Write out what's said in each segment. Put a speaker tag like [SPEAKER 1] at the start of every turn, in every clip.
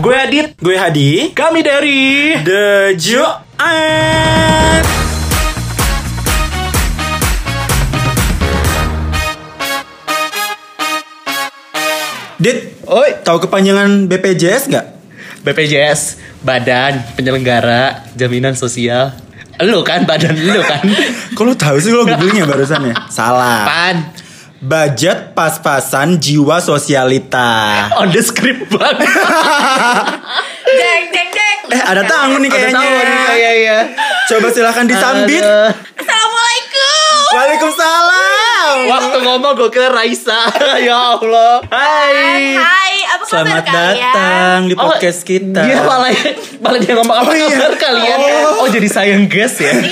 [SPEAKER 1] Gue Adit.
[SPEAKER 2] Gue Hadi.
[SPEAKER 1] Kami dari
[SPEAKER 2] The Joan. Dit,
[SPEAKER 1] Oi.
[SPEAKER 2] tahu kepanjangan BPJS nggak?
[SPEAKER 1] BPJS, Badan Penyelenggara Jaminan Sosial. Lu kan badan lu kan.
[SPEAKER 2] Kok lu tahu sih lo googling barusan ya? Salah.
[SPEAKER 1] Pan
[SPEAKER 2] Budget pas-pasan jiwa sosialita.
[SPEAKER 1] on the script banget.
[SPEAKER 3] Deng deng deng.
[SPEAKER 2] Eh, ada tamu nih
[SPEAKER 1] Ada
[SPEAKER 2] kayaknya.
[SPEAKER 1] tahu nih, iya iya.
[SPEAKER 2] Coba silahkan disambit.
[SPEAKER 3] Assalamualaikum.
[SPEAKER 2] Waalaikumsalam.
[SPEAKER 1] Waktu ngomong gue kira Raisa. ya Allah. Hai.
[SPEAKER 3] Hai, apa kabar
[SPEAKER 2] Selamat
[SPEAKER 3] kalian?
[SPEAKER 2] datang di
[SPEAKER 1] Oh,
[SPEAKER 2] podcast kita.
[SPEAKER 1] Dia malah malah dia ngomong apa
[SPEAKER 2] Oh, iya.
[SPEAKER 1] kabar kalian? Oh. jadi sayang guest ya.
[SPEAKER 2] Ada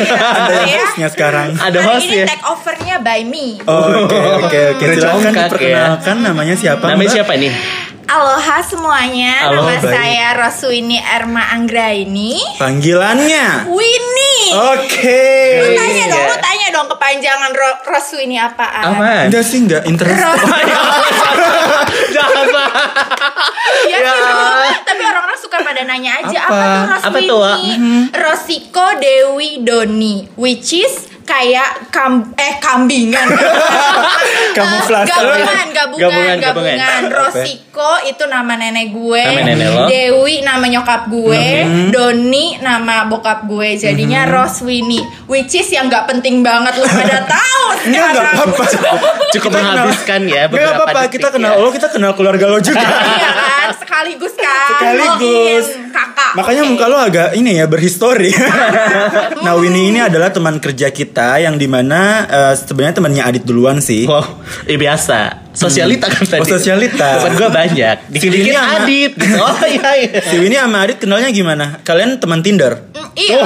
[SPEAKER 2] yang
[SPEAKER 3] Iya.
[SPEAKER 2] hostnya sekarang.
[SPEAKER 1] Ada
[SPEAKER 3] Hari
[SPEAKER 1] host
[SPEAKER 3] ini
[SPEAKER 1] ya.
[SPEAKER 3] take overnya by me.
[SPEAKER 2] Oke oke oke.
[SPEAKER 1] Udah
[SPEAKER 2] Silakan
[SPEAKER 1] congkak ya.
[SPEAKER 2] namanya siapa?
[SPEAKER 1] Namanya
[SPEAKER 2] Mbak?
[SPEAKER 1] siapa nih?
[SPEAKER 3] Aloha semuanya,
[SPEAKER 1] Aloha,
[SPEAKER 3] nama
[SPEAKER 2] baik.
[SPEAKER 3] saya Roswini Erma Anggraini.
[SPEAKER 2] Panggilannya.
[SPEAKER 3] Winnie.
[SPEAKER 2] Oke.
[SPEAKER 3] Lu tanya dong,
[SPEAKER 1] Iya.
[SPEAKER 3] lu tanya dong kepanjangan Ro Roswini apaan?
[SPEAKER 1] Apaan?
[SPEAKER 2] Enggak sih enggak interest.
[SPEAKER 3] Ros
[SPEAKER 1] Pak.
[SPEAKER 3] ya,
[SPEAKER 1] Ya.
[SPEAKER 3] tapi orang-orang suka pada nanya aja
[SPEAKER 2] Apa?
[SPEAKER 3] apa, tuh Roswini?
[SPEAKER 1] Apa tuh, Wak?
[SPEAKER 3] Rosiko Dewi Doni, which is kayak kam eh kambingan.
[SPEAKER 2] Kamuflase.
[SPEAKER 3] gabungan, gabungan,
[SPEAKER 1] Gabungan,
[SPEAKER 3] gabungan,
[SPEAKER 1] gabungan.
[SPEAKER 3] Rosiko itu nama nenek gue,
[SPEAKER 1] Nama nenek lo.
[SPEAKER 3] Dewi nama nyokap gue, Doni nama bokap gue. Jadinya
[SPEAKER 1] Mhm.
[SPEAKER 3] Roswini, which is yang nggak penting banget lu pada tahu
[SPEAKER 2] Enggak enggak
[SPEAKER 3] sekarang.
[SPEAKER 2] apa-apa.
[SPEAKER 1] Cukup
[SPEAKER 2] Kita kenal-
[SPEAKER 1] menghabiskan ya
[SPEAKER 2] Enggak
[SPEAKER 1] beberapa
[SPEAKER 2] apa-apa,
[SPEAKER 1] detik
[SPEAKER 2] kita kenal
[SPEAKER 1] ya.
[SPEAKER 2] lo, kita kenal keluarga lo juga.
[SPEAKER 3] Iya kan, sekaligus kan.
[SPEAKER 2] Sekaligus.
[SPEAKER 3] Oh, kakak.
[SPEAKER 2] Makanya
[SPEAKER 3] Oke.
[SPEAKER 2] muka lo agak ini ya berhistori. nah Winnie ini adalah teman kerja kita yang di mana eh, sebenarnya temannya Adit duluan sih.
[SPEAKER 1] Wow, eh biasa. Sosialita kan tadi.
[SPEAKER 2] Oh, sosialita.
[SPEAKER 1] Temen gue banyak. Dikit-dikit
[SPEAKER 2] Sini sama-
[SPEAKER 1] adit. gitu. Oh iya iya.
[SPEAKER 2] Si Winnie sama Adit kenalnya gimana? Kalian teman Tinder?
[SPEAKER 3] Mm, Iya,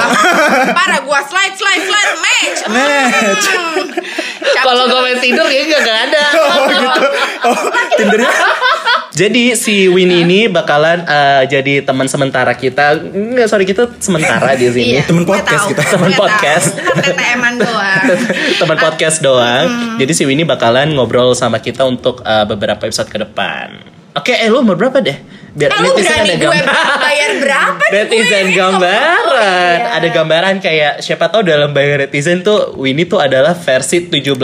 [SPEAKER 3] parah gua slide slide slide match.
[SPEAKER 2] Match.
[SPEAKER 3] Hmm.
[SPEAKER 1] Kalau gue main tidur ya gak, gak ada.
[SPEAKER 2] Oh gitu. Oh Tindernya?
[SPEAKER 1] Jadi si Winnie ini bakalan eh, jadi teman sementara kita. Enggak, sorry kita sementara di sini.
[SPEAKER 3] Iya,
[SPEAKER 2] Temen
[SPEAKER 3] gue
[SPEAKER 2] podcast
[SPEAKER 3] tahu,
[SPEAKER 2] kita.
[SPEAKER 1] Temen
[SPEAKER 3] gue
[SPEAKER 1] podcast.
[SPEAKER 3] TTM-an doang.
[SPEAKER 1] teman podcast doang. Jadi si Winnie bakalan ngobrol sama kita untuk eh, beberapa episode ke depan. Oke, eh lu umur berapa deh? Biar
[SPEAKER 3] Eh, lu
[SPEAKER 1] netizen
[SPEAKER 3] berani gue bayar berapa
[SPEAKER 1] Netizen gambaran.
[SPEAKER 3] Oh, iya.
[SPEAKER 1] Ada gambaran kayak siapa tahu dalam bayar netizen tuh Winnie tuh adalah versi 17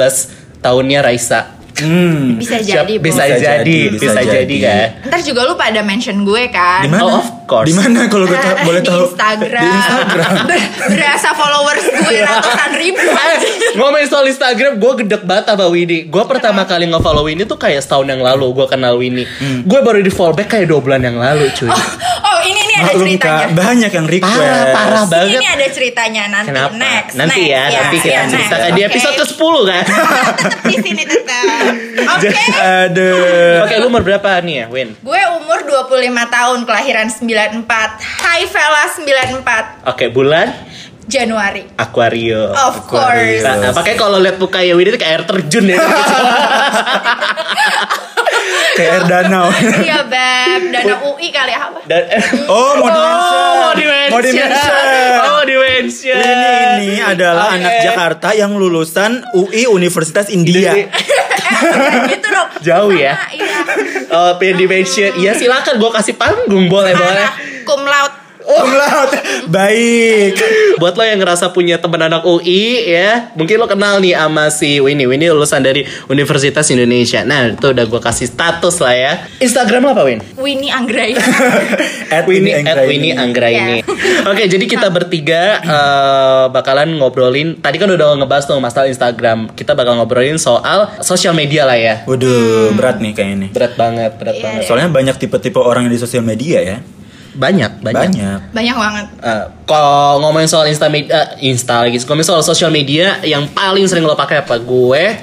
[SPEAKER 1] tahunnya Raisa.
[SPEAKER 2] Hmm.
[SPEAKER 3] Bisa
[SPEAKER 1] Siap-
[SPEAKER 3] jadi,
[SPEAKER 1] bisa,
[SPEAKER 2] Bisa
[SPEAKER 1] jadi,
[SPEAKER 2] jadi,
[SPEAKER 1] bisa,
[SPEAKER 2] bisa
[SPEAKER 1] jadi,
[SPEAKER 2] jadi.
[SPEAKER 1] kan.
[SPEAKER 3] Ntar juga lu pada mention gue kan.
[SPEAKER 2] Di mana?
[SPEAKER 1] Oh, of course.
[SPEAKER 2] Di mana kalau gue ta-
[SPEAKER 3] Eh,
[SPEAKER 2] boleh
[SPEAKER 3] di
[SPEAKER 2] tahu?
[SPEAKER 3] Instagram.
[SPEAKER 2] Di Instagram.
[SPEAKER 3] Ber- berasa followers gue ratusan ribu aja.
[SPEAKER 1] Ngomongin soal Instagram, gue gedek banget sama Winnie. Gue pertama kali nge-follow Winnie tuh kayak setahun yang lalu gue kenal Winnie.
[SPEAKER 2] Hmm.
[SPEAKER 1] Gue baru di follow back kayak dua bulan yang lalu, cuy.
[SPEAKER 3] Oh,
[SPEAKER 2] Maklum
[SPEAKER 3] ceritanya.
[SPEAKER 2] kak, banyak yang request.
[SPEAKER 1] Parah, parah
[SPEAKER 3] Ini,
[SPEAKER 1] banget.
[SPEAKER 3] ini ada ceritanya nanti
[SPEAKER 1] Kenapa?
[SPEAKER 3] next.
[SPEAKER 1] nanti
[SPEAKER 3] next.
[SPEAKER 1] ya, nanti kita
[SPEAKER 3] ya,
[SPEAKER 1] ceritakan
[SPEAKER 3] next.
[SPEAKER 1] di episode ke-10 kan.
[SPEAKER 3] tetap di sini tetap. Oke.
[SPEAKER 2] Aduh.
[SPEAKER 1] Oke, lu umur berapa nih ya, Win?
[SPEAKER 3] Gue umur 25 tahun, kelahiran 94. Hai Vela 94
[SPEAKER 1] Oke, bulan
[SPEAKER 3] Januari.
[SPEAKER 1] Aquario.
[SPEAKER 3] Of course.
[SPEAKER 2] Aquarius.
[SPEAKER 1] Nah, pakai kalau lihat muka ya Winnie tuh kayak air terjun ya.
[SPEAKER 2] Kayak air danau.
[SPEAKER 3] Iya, Beb. Dana UI kali ya, apa?
[SPEAKER 1] Dan
[SPEAKER 2] Oh, mau
[SPEAKER 1] Oh,
[SPEAKER 2] di-mention.
[SPEAKER 1] mau di
[SPEAKER 2] Mau di-mention.
[SPEAKER 1] Oh, di mention.
[SPEAKER 2] Winnie ini adalah
[SPEAKER 1] Oke.
[SPEAKER 2] anak Jakarta yang lulusan UI Universitas India.
[SPEAKER 3] Gitu dong.
[SPEAKER 1] Jauh ya?
[SPEAKER 3] Iya.
[SPEAKER 1] Oh, pengen di mention. Iya, silakan gue kasih panggung boleh boleh.
[SPEAKER 3] Cum laude.
[SPEAKER 2] Cum laude. Baik.
[SPEAKER 1] Buat lo yang ngerasa punya teman anak UI ya, mungkin lo kenal nih sama si Winnie. Winnie lulusan dari Universitas Indonesia. Nah, itu udah gue kasih status lah ya. Instagram lo apa, Win?
[SPEAKER 3] Winnie Anggraini.
[SPEAKER 2] At
[SPEAKER 1] Winnie at
[SPEAKER 2] Anggraini.
[SPEAKER 1] Winnie Anggraini.
[SPEAKER 3] Iya.
[SPEAKER 1] Oke, jadi kita bertiga eh, bakalan ngobrolin. Tadi kan udah ngebahas tuh masalah Instagram. Kita bakal ngobrolin soal sosial media lah ya.
[SPEAKER 2] Waduh, berat nih kayak ini.
[SPEAKER 1] Berat banget, berat
[SPEAKER 3] Iya,
[SPEAKER 1] banget.
[SPEAKER 2] Soalnya banyak tipe-tipe orang yang di sosial media ya.
[SPEAKER 1] Banyak, banyak.
[SPEAKER 2] Banyak.
[SPEAKER 3] Banyak banget.
[SPEAKER 1] Eh, kalau ngomongin soal Insta media, Insta lagi, ngomongin soal sosial media yang paling sering lo pakai apa? Gue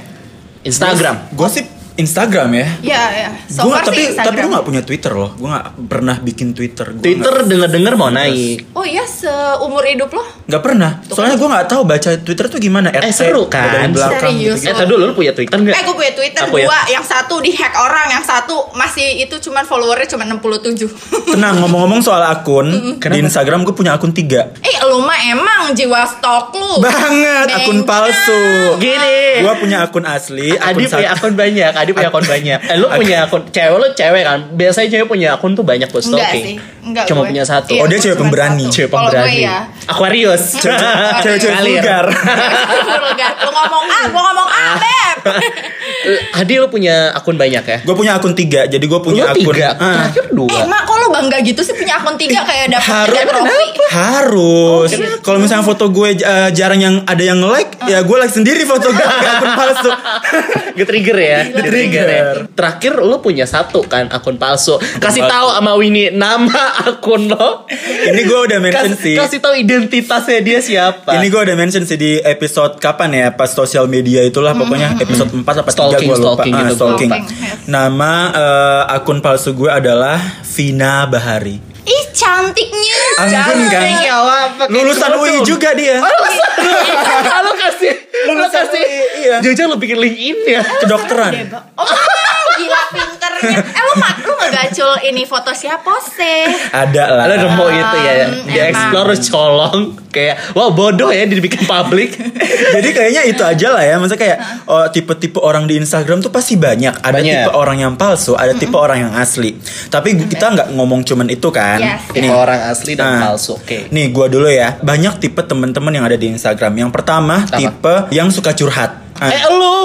[SPEAKER 1] Instagram.
[SPEAKER 2] Gue sih Instagram ya.
[SPEAKER 3] Iya, iya. So
[SPEAKER 2] Gua
[SPEAKER 3] far
[SPEAKER 2] tapi
[SPEAKER 3] sih
[SPEAKER 2] tapi gue gak punya Twitter loh. Gue gak pernah bikin Twitter. Gua
[SPEAKER 1] Twitter
[SPEAKER 2] nggak-
[SPEAKER 1] denger-denger mau naik.
[SPEAKER 3] Oh iya, seumur hidup lo?
[SPEAKER 2] nggak pernah. Soalnya gue gak tahu baca Twitter tuh gimana.
[SPEAKER 1] Eh, seru kan?
[SPEAKER 2] dari belakang
[SPEAKER 3] Serius.
[SPEAKER 2] gitu-gitu.
[SPEAKER 1] Eh, tadi dulu lu punya Twitter nggak?
[SPEAKER 3] Eh, gue punya Twitter
[SPEAKER 1] Aku ya.
[SPEAKER 3] dua. Yang satu di hack orang, yang satu masih itu cuman followernya cuma 67.
[SPEAKER 2] Tenang ngomong-ngomong soal akun di Instagram gue punya akun tiga.
[SPEAKER 3] eh, lu mah emang jiwa stok lu.
[SPEAKER 2] Banget akun
[SPEAKER 3] Bengkel.
[SPEAKER 2] palsu.
[SPEAKER 1] Gini.
[SPEAKER 2] Gue punya akun asli, akun
[SPEAKER 1] Adi punya
[SPEAKER 2] satu.
[SPEAKER 1] akun banyak. Adi Adi punya akun banyak. Eh, lu punya akun cewek lu cewek kan? Biasanya cewek punya akun tuh banyak buat
[SPEAKER 3] Enggak
[SPEAKER 1] stalking.
[SPEAKER 3] sih, enggak
[SPEAKER 1] Cuma
[SPEAKER 3] gue.
[SPEAKER 1] punya satu.
[SPEAKER 3] Iya,
[SPEAKER 2] Oh, dia
[SPEAKER 3] gue
[SPEAKER 2] cewek pemberani.
[SPEAKER 3] satu.
[SPEAKER 1] Cewek
[SPEAKER 3] Kalau gue
[SPEAKER 1] pemberani.
[SPEAKER 3] ya.
[SPEAKER 1] Aquarius.
[SPEAKER 2] Cewek-cewek vulgar.
[SPEAKER 3] Vulgar. Lu ngomong A, gue ngomong A, Beb.
[SPEAKER 1] Eh, Adi lu punya akun banyak ya?
[SPEAKER 2] Gue punya akun tiga, jadi gue punya
[SPEAKER 1] Lu
[SPEAKER 2] akun
[SPEAKER 1] tiga,
[SPEAKER 2] Ah,
[SPEAKER 1] terakhir dua.
[SPEAKER 3] Eh, Mak, kok lu bangga gitu sih punya akun tiga kayak dapet
[SPEAKER 2] harus harus. Kalau misalnya foto gue uh, jarang yang ada yang like, ya gue like sendiri foto gue pakai akun palsu.
[SPEAKER 1] Nge-trigger ya, nge-trigger ya. Terakhir lu punya satu kan akun palsu. Kasih
[SPEAKER 2] palsu.
[SPEAKER 1] tahu sama Winnie nama akun lo.
[SPEAKER 2] Ini gue udah mention
[SPEAKER 1] Kasih,
[SPEAKER 2] sih.
[SPEAKER 1] kasih tahu identitasnya dia siapa.
[SPEAKER 2] Ini gue udah mention sih di episode kapan ya pas sosial media itulah pokoknya episode 4 apa 3
[SPEAKER 1] Stalking,
[SPEAKER 2] gue lupa.
[SPEAKER 1] stalking
[SPEAKER 2] Ah,
[SPEAKER 1] gitu.
[SPEAKER 2] stalking. Nama eh, akun palsu gue adalah Vina Bahari.
[SPEAKER 3] Ih, cantiknya.
[SPEAKER 2] Anggun kan?
[SPEAKER 1] Ya, wah, pakai
[SPEAKER 2] Lulusan. UI juga dia.
[SPEAKER 1] Lu kasih, lu
[SPEAKER 2] Lulusan
[SPEAKER 1] kasih.
[SPEAKER 2] Iya.
[SPEAKER 1] Jangan lu bikin link in ya.
[SPEAKER 2] Kedokteran.
[SPEAKER 3] Oh, gila Eh, lu, mak, lu ngegacul ini foto siapa sih?
[SPEAKER 2] Ada lah.
[SPEAKER 1] Ada nemu itu ya,
[SPEAKER 3] Um,
[SPEAKER 1] di explore colong kayak wow bodoh ya dibikin publik.
[SPEAKER 2] Jadi kayaknya itu aja lah ya. Maksudnya kayak oh, tipe-tipe orang di Instagram tuh pasti banyak. Ada
[SPEAKER 1] Banyak.
[SPEAKER 2] tipe orang yang palsu, ada tipe orang yang asli. Tapi kita nggak ngomong cuman itu kan.
[SPEAKER 3] Yes.
[SPEAKER 1] Tipe orang asli dan
[SPEAKER 2] Nah,
[SPEAKER 1] palsu. Oke.
[SPEAKER 2] Nih gua dulu ya. Banyak tipe teman-teman yang ada di Instagram. Yang pertama
[SPEAKER 1] Apa?
[SPEAKER 2] tipe yang suka curhat. Ah,
[SPEAKER 1] Eh lu.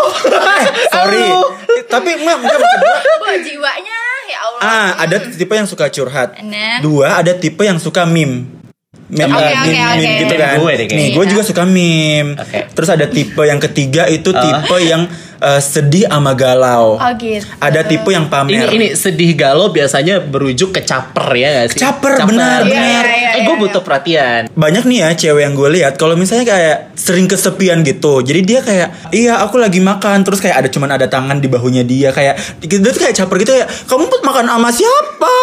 [SPEAKER 2] sorry.
[SPEAKER 1] Lu.
[SPEAKER 2] Tapi enggak, enggak maksud gua,
[SPEAKER 3] Wah, jiwanya ya Allah.
[SPEAKER 2] Ah, ada tipe yang suka curhat. Dua, ada tipe yang suka meme. Meme,
[SPEAKER 3] Oke,
[SPEAKER 2] eh,
[SPEAKER 3] oke,
[SPEAKER 2] meme,
[SPEAKER 3] oke.
[SPEAKER 2] meme gitu kan.
[SPEAKER 1] gue deh.
[SPEAKER 2] Nih, gue juga suka meme.
[SPEAKER 1] Oke.
[SPEAKER 2] Terus ada tipe yang ketiga itu
[SPEAKER 1] Ah.
[SPEAKER 2] tipe yang eh, sedih sama galau.
[SPEAKER 3] Oh, gitu.
[SPEAKER 2] Ada tipe yang
[SPEAKER 1] Ini
[SPEAKER 2] pamer.
[SPEAKER 1] ini sedih galau biasanya berujuk ke caper ya gak sih?
[SPEAKER 2] Caper, benar,
[SPEAKER 3] Iya,
[SPEAKER 2] benar.
[SPEAKER 3] iya, iya,
[SPEAKER 1] eh gue
[SPEAKER 3] iya.
[SPEAKER 1] butuh perhatian.
[SPEAKER 2] Banyak nih ya cewek yang gue lihat kalau misalnya kayak sering kesepian gitu. Jadi dia kayak iya aku lagi makan terus kayak ada cuman ada tangan di bahunya dia kayak dia tuh kayak caper gitu ya. Kamu makan sama siapa?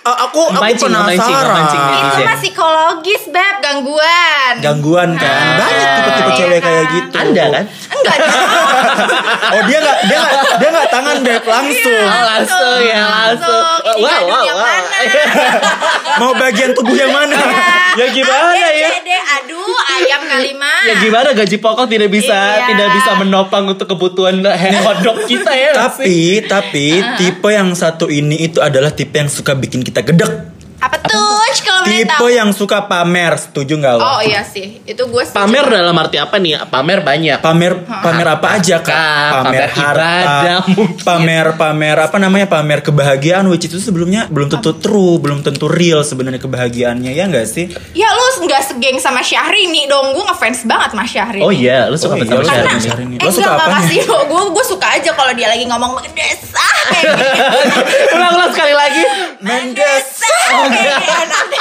[SPEAKER 2] "Ah, aku aku
[SPEAKER 1] Mancing, mancing,
[SPEAKER 2] penasaran.
[SPEAKER 1] mancing
[SPEAKER 3] Itu mah psikologis, Beb, gangguan.
[SPEAKER 2] Gangguan kan. Banyak tipe-tipe
[SPEAKER 3] iya
[SPEAKER 2] cewek kayak
[SPEAKER 3] kan.
[SPEAKER 2] gitu.
[SPEAKER 1] Anda kan?
[SPEAKER 3] Enggak
[SPEAKER 2] Oh dia nggak dia nggak dia nggak tangan beb langsung.
[SPEAKER 1] Oh, langsung ya langsung. Wow wow wow.
[SPEAKER 2] Mau bagian tubuh yang mana?
[SPEAKER 1] Ya gimana
[SPEAKER 3] A,
[SPEAKER 1] ya?
[SPEAKER 3] D, aduh, ayam kali mah.
[SPEAKER 1] Ya gimana gaji pokok tidak bisa
[SPEAKER 3] Iya.
[SPEAKER 1] tidak bisa menopang untuk kebutuhan hotdog kita ya?
[SPEAKER 2] tapi tapi tipe yang satu ini itu adalah tipe yang suka bikin kita gedek.
[SPEAKER 3] Apa tuh? Kalau boleh
[SPEAKER 2] Tipe
[SPEAKER 3] tahu.
[SPEAKER 2] yang suka pamer, setuju nggak lo?
[SPEAKER 3] Oh iya sih, itu gue setuju.
[SPEAKER 1] pamer dalam arti apa nih? Pamer banyak.
[SPEAKER 2] Pamer pamer apa aja kak?
[SPEAKER 1] pamer ibadah, mungkin.
[SPEAKER 2] pamer pamer apa namanya pamer kebahagiaan which itu sebelumnya belum tentu true, belum tentu real sebenarnya kebahagiaannya ya nggak sih?
[SPEAKER 3] Ya lu nggak segeng sama Syahrini dong, gue ngefans banget sama Syahrini.
[SPEAKER 1] Oh iya, lu suka
[SPEAKER 2] Oh iya, lu
[SPEAKER 1] Syahrini.
[SPEAKER 2] suka Syahrini.
[SPEAKER 3] Eh
[SPEAKER 2] Lo suka apanya?
[SPEAKER 3] sih, gue gue suka aja kalau dia lagi ngomong mendes ah kayak gini.
[SPEAKER 1] Ulang-ulang sekali lagi.
[SPEAKER 2] Mendes.
[SPEAKER 3] Gini. Nanti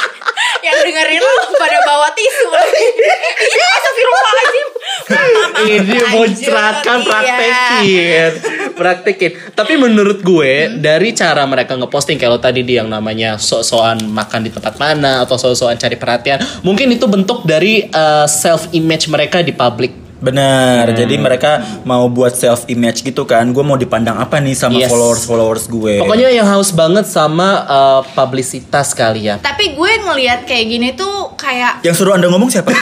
[SPEAKER 3] yang dengerin lu pada bawa tisu. Iya, astagfirullahaladzim.
[SPEAKER 1] Ini mau
[SPEAKER 3] Lanjut,
[SPEAKER 1] cerahkan
[SPEAKER 3] iya.
[SPEAKER 1] praktekin Praktekin Tapi menurut gue Dari cara mereka ngeposting Kalau tadi dia yang namanya Sok-sokan makan di tempat mana Atau sok-sokan cari perhatian Mungkin itu bentuk dari uh, Self image mereka di publik
[SPEAKER 2] Benar, jadi mereka mau buat self image gitu kan. Gue mau dipandang apa nih sama
[SPEAKER 1] Yes.
[SPEAKER 2] followers followers gue.
[SPEAKER 1] Pokoknya yang haus banget sama uh, Publisitas kali ya
[SPEAKER 3] Tapi gue ngelihat kayak gini tuh kayak
[SPEAKER 2] yang suruh anda ngomong siapa?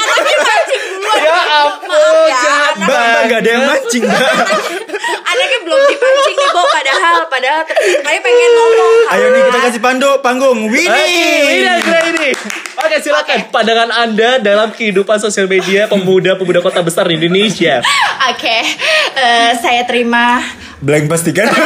[SPEAKER 3] anaknya mancing duluan.
[SPEAKER 1] Ya ampun,
[SPEAKER 3] ya,
[SPEAKER 1] jahat
[SPEAKER 3] anak-
[SPEAKER 2] Mbak, mbak gak ada yang mancing mbak.
[SPEAKER 3] anaknya belum dipancing nih, Bo. Padahal, padahal kayak pengen ngomong.
[SPEAKER 2] Ayo nih kita kasih pandu panggung.
[SPEAKER 1] Oke, ini
[SPEAKER 2] Winnie.
[SPEAKER 1] Oke, silakan pandangan Anda dalam kehidupan sosial media pemuda-pemuda kota besar di Indonesia.
[SPEAKER 3] Oke, eh, saya terima.
[SPEAKER 2] Blank pasti kan?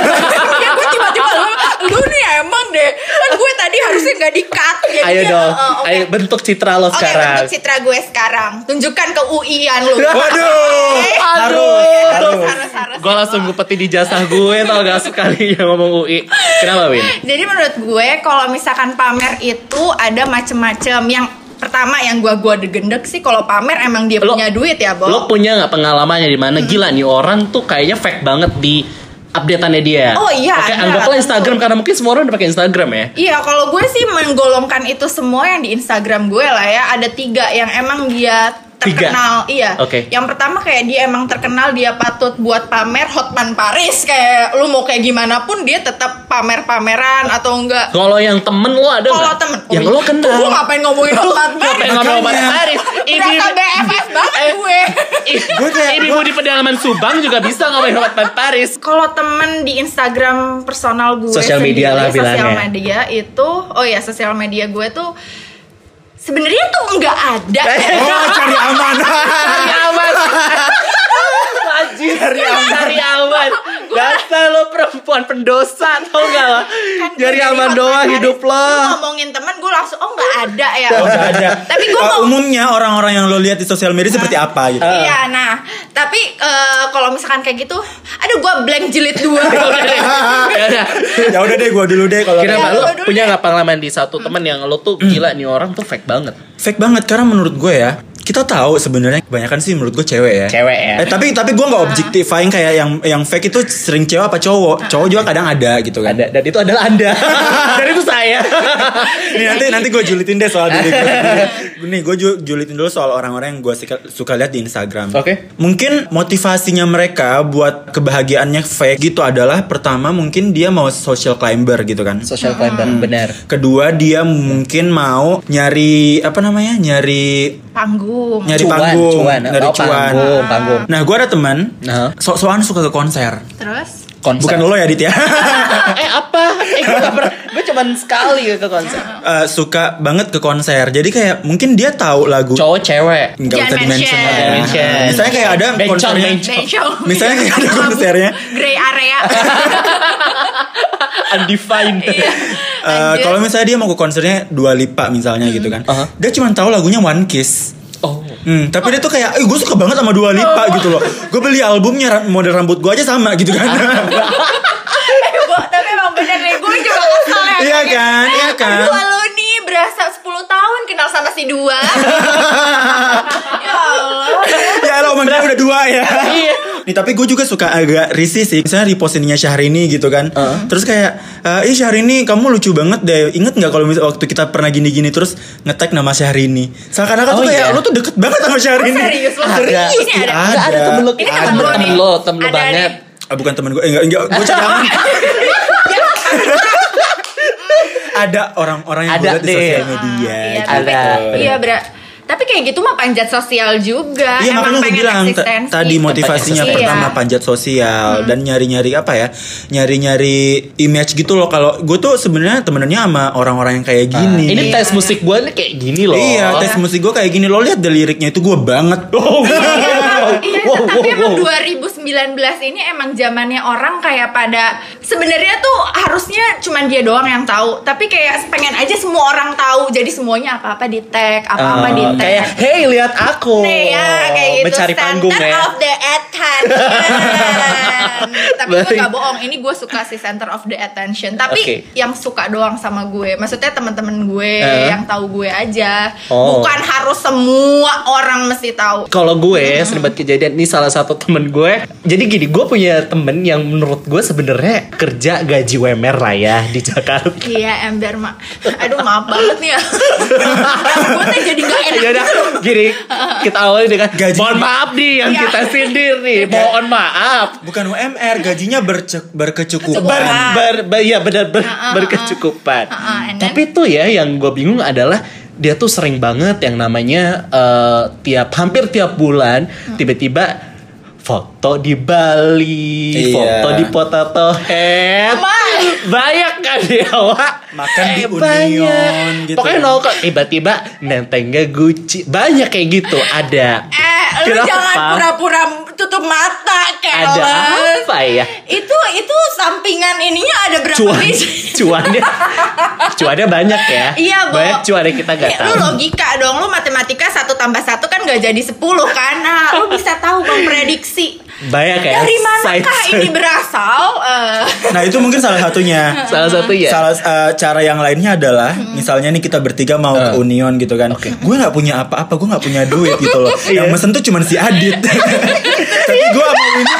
[SPEAKER 3] Ya, gue tiba-tiba lu, lu nih emang deh. Kan gue tadi harusnya nggak di-cut. jadinya,
[SPEAKER 1] Ayo dong,
[SPEAKER 3] eh, oke.
[SPEAKER 1] ayo bentuk citra lo
[SPEAKER 3] Oke,
[SPEAKER 1] sekarang.
[SPEAKER 3] bentuk citra gue sekarang. Tunjukkan ke UI-an lu.
[SPEAKER 2] Waduh.
[SPEAKER 3] Oke.
[SPEAKER 2] Harus, harus.
[SPEAKER 3] Harus, harus.
[SPEAKER 1] Gue langsung ngupeti di jasa gue tau gak sekali yang ngomong UI. Kenapa Win?
[SPEAKER 3] Jadi menurut gue kalau misalkan pamer itu ada macem-macem yang pertama yang gua gua degendek sih kalau pamer emang dia
[SPEAKER 1] Lo-
[SPEAKER 3] punya duit ya, Bo.
[SPEAKER 1] Lo punya nggak pengalamannya di mana gila nih orang tuh kayaknya fake banget di updateannya dia.
[SPEAKER 3] Oh iya,
[SPEAKER 1] Oke,
[SPEAKER 3] ada,
[SPEAKER 1] anggaplah. Instagram karena mungkin semua orang udah pakai Instagram ya.
[SPEAKER 3] Iya, kalau gue sih menggolongkan itu semua yang di Instagram gue lah ya. Ada tiga yang emang dia
[SPEAKER 1] Tiga.
[SPEAKER 3] terkenal. Iya.
[SPEAKER 1] Oke.
[SPEAKER 3] Yang pertama kayak dia emang terkenal dia patut buat pamer Hotman Paris kayak lu mau kayak gimana pun dia tetap pamer-pameran atau enggak.
[SPEAKER 1] Kalau yang temen lo ada
[SPEAKER 3] Kalau temen
[SPEAKER 1] Yang
[SPEAKER 3] oh,
[SPEAKER 1] lo
[SPEAKER 3] iya.
[SPEAKER 1] kenal.
[SPEAKER 3] Gue ngapain ngomongin Hotman Paris?
[SPEAKER 1] Ngapain ngomong Hotman. Paris?
[SPEAKER 3] Berasa BFF banget
[SPEAKER 1] Eh,
[SPEAKER 3] gue.
[SPEAKER 2] Gue kayak-
[SPEAKER 1] Ibu di pedalaman Subang juga bisa ngomongin Hotman Paris.
[SPEAKER 3] Kalau temen di Instagram personal gue
[SPEAKER 1] Sosial media lah
[SPEAKER 3] sendiri, sosial
[SPEAKER 1] bilangnya.
[SPEAKER 3] media itu oh ya sosial media gue tuh sebenarnya tuh nggak ada
[SPEAKER 2] Oh, cari aman.
[SPEAKER 1] Cari aman. Cari aman. Cari aman. Dasar lo perempuan pendosa tau gak lo?
[SPEAKER 3] Kan dari
[SPEAKER 1] aman doang hidup lo.
[SPEAKER 3] Lu ngomongin temen gue langsung oh nggak ada ya
[SPEAKER 2] Oh, nggak ada.
[SPEAKER 3] tapi gue
[SPEAKER 2] Uh,
[SPEAKER 3] mau
[SPEAKER 2] umumnya orang-orang yang lo lihat di sosial media seperti apa gitu.
[SPEAKER 3] Iya, nah, tapi eh, kalau misalkan kayak gitu, aduh gue blank jilid dua.
[SPEAKER 1] Ya udah.
[SPEAKER 2] deh, gue dulu deh kalau
[SPEAKER 1] Kenapa
[SPEAKER 3] Ya,
[SPEAKER 1] lo punya nggak pengalaman di satu temen yang lo tuh gila nih orang tuh fake banget.
[SPEAKER 2] fake banget karena menurut gue ya kita tahu sebenarnya kebanyakan sih menurut gue cewek ya.
[SPEAKER 1] Cewek ya.
[SPEAKER 2] Eh tapi tapi gue nggak objectifying kayak yang yang fake itu sering cewek apa cowok. Cowok juga kadang ada gitu kan.
[SPEAKER 1] Ada dan itu adalah anda. dan itu saya.
[SPEAKER 2] Nih nanti nanti gue julitin deh soal diri gue. Nih gue ju- julitin dulu soal orang-orang yang gue suka, suka lihat di Instagram.
[SPEAKER 1] Oke.
[SPEAKER 2] Mungkin motivasinya mereka buat kebahagiaannya fake gitu adalah pertama mungkin dia mau social climber gitu kan.
[SPEAKER 1] Social climber benar.
[SPEAKER 2] Kedua dia mungkin mau nyari apa namanya nyari
[SPEAKER 3] Panggung.
[SPEAKER 2] nyari
[SPEAKER 1] Cuan,
[SPEAKER 2] panggung,
[SPEAKER 1] cuan.
[SPEAKER 2] nyari
[SPEAKER 1] Oh,
[SPEAKER 2] cuan.
[SPEAKER 1] panggung, panggung.
[SPEAKER 2] Nah gue ada teman
[SPEAKER 1] Nah.
[SPEAKER 2] sok-sokan suka ke konser.
[SPEAKER 3] Terus?
[SPEAKER 1] Konser.
[SPEAKER 2] Bukan lo ya Dit ya.
[SPEAKER 1] eh apa? Eh gue gak pernah. Gue cuman sekali ke konser.
[SPEAKER 2] Eh, suka banget ke konser. Jadi kayak mungkin dia tahu lagu
[SPEAKER 1] Cowok cewek.
[SPEAKER 2] Nggak
[SPEAKER 3] Jangan
[SPEAKER 2] usah di-mention
[SPEAKER 3] mention.
[SPEAKER 2] lah ya.
[SPEAKER 1] Mention.
[SPEAKER 2] Misalnya kayak ada
[SPEAKER 1] Bencong,
[SPEAKER 2] konsernya.
[SPEAKER 1] Bencong.
[SPEAKER 2] Misalnya kayak ada konsernya.
[SPEAKER 3] Grey area.
[SPEAKER 1] Undefined.
[SPEAKER 3] Iya.
[SPEAKER 2] Eh,
[SPEAKER 3] Lanjut.
[SPEAKER 2] kalau misalnya dia mau ke konsernya Dua Lipa misalnya gitu kan.
[SPEAKER 1] Aha.
[SPEAKER 2] Dia cuma tahu lagunya One Kiss.
[SPEAKER 1] Oh.
[SPEAKER 2] Hmm, tapi dia tuh kayak, eh gue suka banget sama Dua Lipa gitu loh. Gue beli albumnya model rambut gue aja sama gitu kan.
[SPEAKER 3] Gua, tapi emang bener nih, gue juga kesel ya.
[SPEAKER 2] Iya kan, iya kan.
[SPEAKER 3] Aduh, berasa 10 tahun kenal sama si dua. ya Allah.
[SPEAKER 2] ya lo emang dia udah dua ya.
[SPEAKER 1] Iya.
[SPEAKER 2] Nih tapi gue juga suka agak risih sih. Misalnya repostingnya Syahrini gitu kan.
[SPEAKER 1] Heeh.
[SPEAKER 2] Terus kayak, eh ih Syahrini kamu lucu banget deh. Ingat nggak kalau misal waktu kita pernah gini-gini terus nge-tag nama Syahrini. Seakan-akan
[SPEAKER 1] Oh,
[SPEAKER 2] tuh kayak
[SPEAKER 1] iya.
[SPEAKER 2] lo tuh deket banget sama Syahrini.
[SPEAKER 3] Oh, serius lo?
[SPEAKER 2] Serius,
[SPEAKER 3] Ini ada?
[SPEAKER 1] Enggak ada temen lo.
[SPEAKER 3] Ini temen
[SPEAKER 1] Temen
[SPEAKER 3] lo
[SPEAKER 1] temen
[SPEAKER 3] nih.
[SPEAKER 1] lo, temen lo
[SPEAKER 3] Ada
[SPEAKER 1] banget.
[SPEAKER 2] Ah, bukan temen gue, eh, enggak, enggak, gue cari aman. ada orang-orang yang
[SPEAKER 1] Ada
[SPEAKER 2] di sosial media.
[SPEAKER 3] Iya,
[SPEAKER 2] gitu.
[SPEAKER 3] tapi,
[SPEAKER 1] Ada.
[SPEAKER 3] iya ber tapi kayak gitu mah panjat sosial juga.
[SPEAKER 2] Iya
[SPEAKER 3] Emang
[SPEAKER 2] makanya gue
[SPEAKER 3] pengen
[SPEAKER 2] bilang
[SPEAKER 3] eksistensi.
[SPEAKER 2] tadi motivasinya
[SPEAKER 3] Iya.
[SPEAKER 2] pertama panjat sosial dan nyari-nyari apa ya nyari-nyari image gitu loh kalau gue tuh sebenarnya temennya sama orang-orang yang kayak gini.
[SPEAKER 1] Ini tes musik gue nih kayak gini loh.
[SPEAKER 2] Iya tes musik gue kayak gini lo lihat deh liriknya itu gue banget.
[SPEAKER 1] Oh,
[SPEAKER 3] Iya,
[SPEAKER 1] wow,
[SPEAKER 3] tapi
[SPEAKER 1] wow,
[SPEAKER 3] emang
[SPEAKER 1] wow.
[SPEAKER 3] 2019 ini emang zamannya orang kayak pada sebenarnya tuh harusnya cuman dia doang yang tahu, tapi kayak pengen aja semua orang tahu. Jadi semuanya apa-apa di tag, apa-apa di
[SPEAKER 1] Oh,
[SPEAKER 3] tag.
[SPEAKER 1] kayak hey lihat aku.
[SPEAKER 3] Nih ya kayak gitu
[SPEAKER 1] Mencari panggung
[SPEAKER 3] Center
[SPEAKER 1] ya.
[SPEAKER 3] of the attention Tapi gue gak bohong Ini gue suka sih center of the attention Tapi
[SPEAKER 1] Oke.
[SPEAKER 3] yang suka doang sama gue Maksudnya teman-teman gue
[SPEAKER 1] Eh.
[SPEAKER 3] Yang tahu gue aja
[SPEAKER 1] Oh.
[SPEAKER 3] Bukan harus semua orang mesti tahu
[SPEAKER 1] Kalau gue sering banget kejadian ini salah satu temen gue. Jadi gini, gue punya temen yang menurut gue sebenarnya kerja gaji WMR lah ya di Jakarta.
[SPEAKER 3] Iya ember mak Aduh maaf banget nih ya Gue tuh jadi gak enak
[SPEAKER 1] Ya udah, gini kita awali dengan
[SPEAKER 2] Gaji-
[SPEAKER 1] mohon maaf nih yang
[SPEAKER 3] Iya.
[SPEAKER 1] kita sindir nih, mohon maaf.
[SPEAKER 2] Bukan UMR gajinya berce- berkecukupan.
[SPEAKER 1] Ber, ber, ber- ya benar ber,
[SPEAKER 3] Uh-uh,
[SPEAKER 1] berkecukupan.
[SPEAKER 3] Uh-uh, and then-
[SPEAKER 1] Tapi tuh ya yang gue bingung adalah dia tuh sering banget yang namanya eh, tiap hampir tiap bulan
[SPEAKER 3] Hmm.
[SPEAKER 1] tiba-tiba foto di Bali,
[SPEAKER 2] Iya.
[SPEAKER 1] foto di Potato Head.
[SPEAKER 3] Ma.
[SPEAKER 1] Banyak kan ya, Wak?
[SPEAKER 2] Makan di
[SPEAKER 1] Eh,
[SPEAKER 2] Union
[SPEAKER 1] banyak.
[SPEAKER 2] gitu.
[SPEAKER 1] Pokoknya nongkrong tiba-tiba nentengnya Gucci. Banyak kayak gitu, ada.
[SPEAKER 3] Eh lu
[SPEAKER 1] Kenapa?
[SPEAKER 3] jangan pura-pura tutup mata
[SPEAKER 1] Ada
[SPEAKER 3] Keles
[SPEAKER 1] apa ya?
[SPEAKER 3] Itu itu sampingan ininya ada berapa
[SPEAKER 1] cuan
[SPEAKER 3] biji?
[SPEAKER 1] cuannya cuannya banyak ya
[SPEAKER 3] Iya, Bo.
[SPEAKER 1] banyak cuannya kita nggak
[SPEAKER 3] Eh,
[SPEAKER 1] tahu
[SPEAKER 3] Lu logika dong, lu matematika satu tambah satu kan gak jadi 10 kan? Nah, lu bisa tahu memprediksi
[SPEAKER 1] banyak ya
[SPEAKER 3] dari manakah ini berasal? Eh,
[SPEAKER 2] Nah itu mungkin salah satunya.
[SPEAKER 1] salah satu ya
[SPEAKER 2] Salah eh, cara yang lainnya adalah misalnya nih kita bertiga mau ke
[SPEAKER 1] Eh.
[SPEAKER 2] Union gitu kan. Gue nggak punya apa-apa, gue nggak punya duit gitu loh.
[SPEAKER 1] Iya.
[SPEAKER 2] yang mesen tuh cuma si Adit. tapi gue mau ini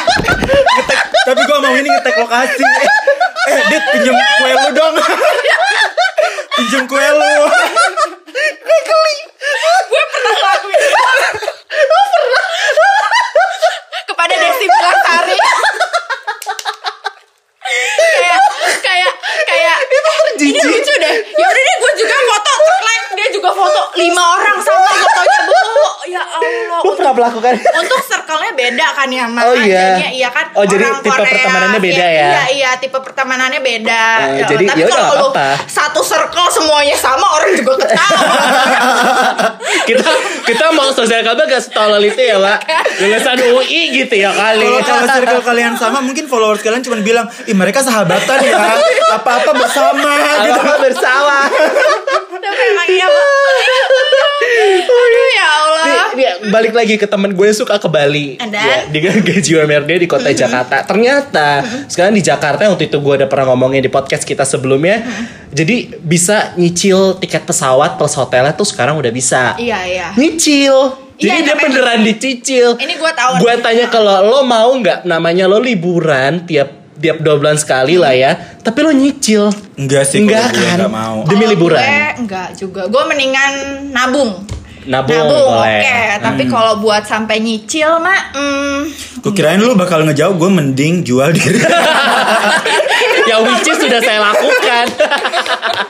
[SPEAKER 2] ngetek, tapi gue mau ini ngetek lokasi. Eh, Dit pinjem kue lu dong. pinjem kue lu.
[SPEAKER 3] gue pernah ngelakuin itu daripada Desi Bilasari kayak kayak kayak
[SPEAKER 1] ini lucu deh.
[SPEAKER 3] Ya udah deh gue juga foto like dia juga foto lima orang sama fotonya bu
[SPEAKER 1] melakukan?
[SPEAKER 3] untuk circle-nya beda kan ya Mak.
[SPEAKER 1] Oh, iya.
[SPEAKER 3] Jadinya iya kan
[SPEAKER 1] Oh, jadi
[SPEAKER 3] orang
[SPEAKER 1] tipe
[SPEAKER 3] Korea,
[SPEAKER 1] pertemanannya beda
[SPEAKER 3] iya,
[SPEAKER 1] ya?
[SPEAKER 3] Iya, iya, tipe pertemanannya beda.
[SPEAKER 1] Eh,
[SPEAKER 3] Ya,
[SPEAKER 1] jadi
[SPEAKER 3] tapi
[SPEAKER 1] ya udah,
[SPEAKER 3] kalau lu
[SPEAKER 1] apa-apa.
[SPEAKER 3] satu circle semuanya sama orang juga ketawa.
[SPEAKER 1] kita kita mau sosial kabar gak setolol itu ya, Pak. Lulusan UI gitu ya kali.
[SPEAKER 2] Kalau kalau circle kalian sama mungkin followers kalian cuma bilang, "Ih, mereka sahabatan ya. Apa-apa bersama." gitu.
[SPEAKER 1] Apa bersama.
[SPEAKER 3] Tapi emang iya. Aduh ya Allah.
[SPEAKER 1] Balik lagi ke temen gue yang suka ke Bali
[SPEAKER 3] And then?
[SPEAKER 1] ya, di gaji UMRD di kota Jakarta ternyata sekarang di Jakarta waktu itu gue udah pernah ngomongin di podcast kita sebelumnya jadi bisa nyicil tiket pesawat plus hotelnya tuh sekarang udah bisa
[SPEAKER 3] Iya, iya.
[SPEAKER 1] nyicil jadi
[SPEAKER 3] Iya,
[SPEAKER 1] dia beneran dicicil
[SPEAKER 3] Ini gua tahu
[SPEAKER 1] gue tanya kalau lo mau nggak namanya lo liburan tiap tiap dua bulan sekali lah ya tapi lo nyicil
[SPEAKER 2] Enggak sih,
[SPEAKER 1] enggak kan
[SPEAKER 2] enggak mau.
[SPEAKER 1] demi liburan
[SPEAKER 3] Gue enggak juga. Gue mendingan nabung.
[SPEAKER 1] nabung,
[SPEAKER 3] Nabung, oke. Tapi kalau buat sampai nyicil mah, hmm,
[SPEAKER 2] Gue kirain lu bakal ngejauh, gue mending jual diri.
[SPEAKER 1] yang which is sudah saya lakukan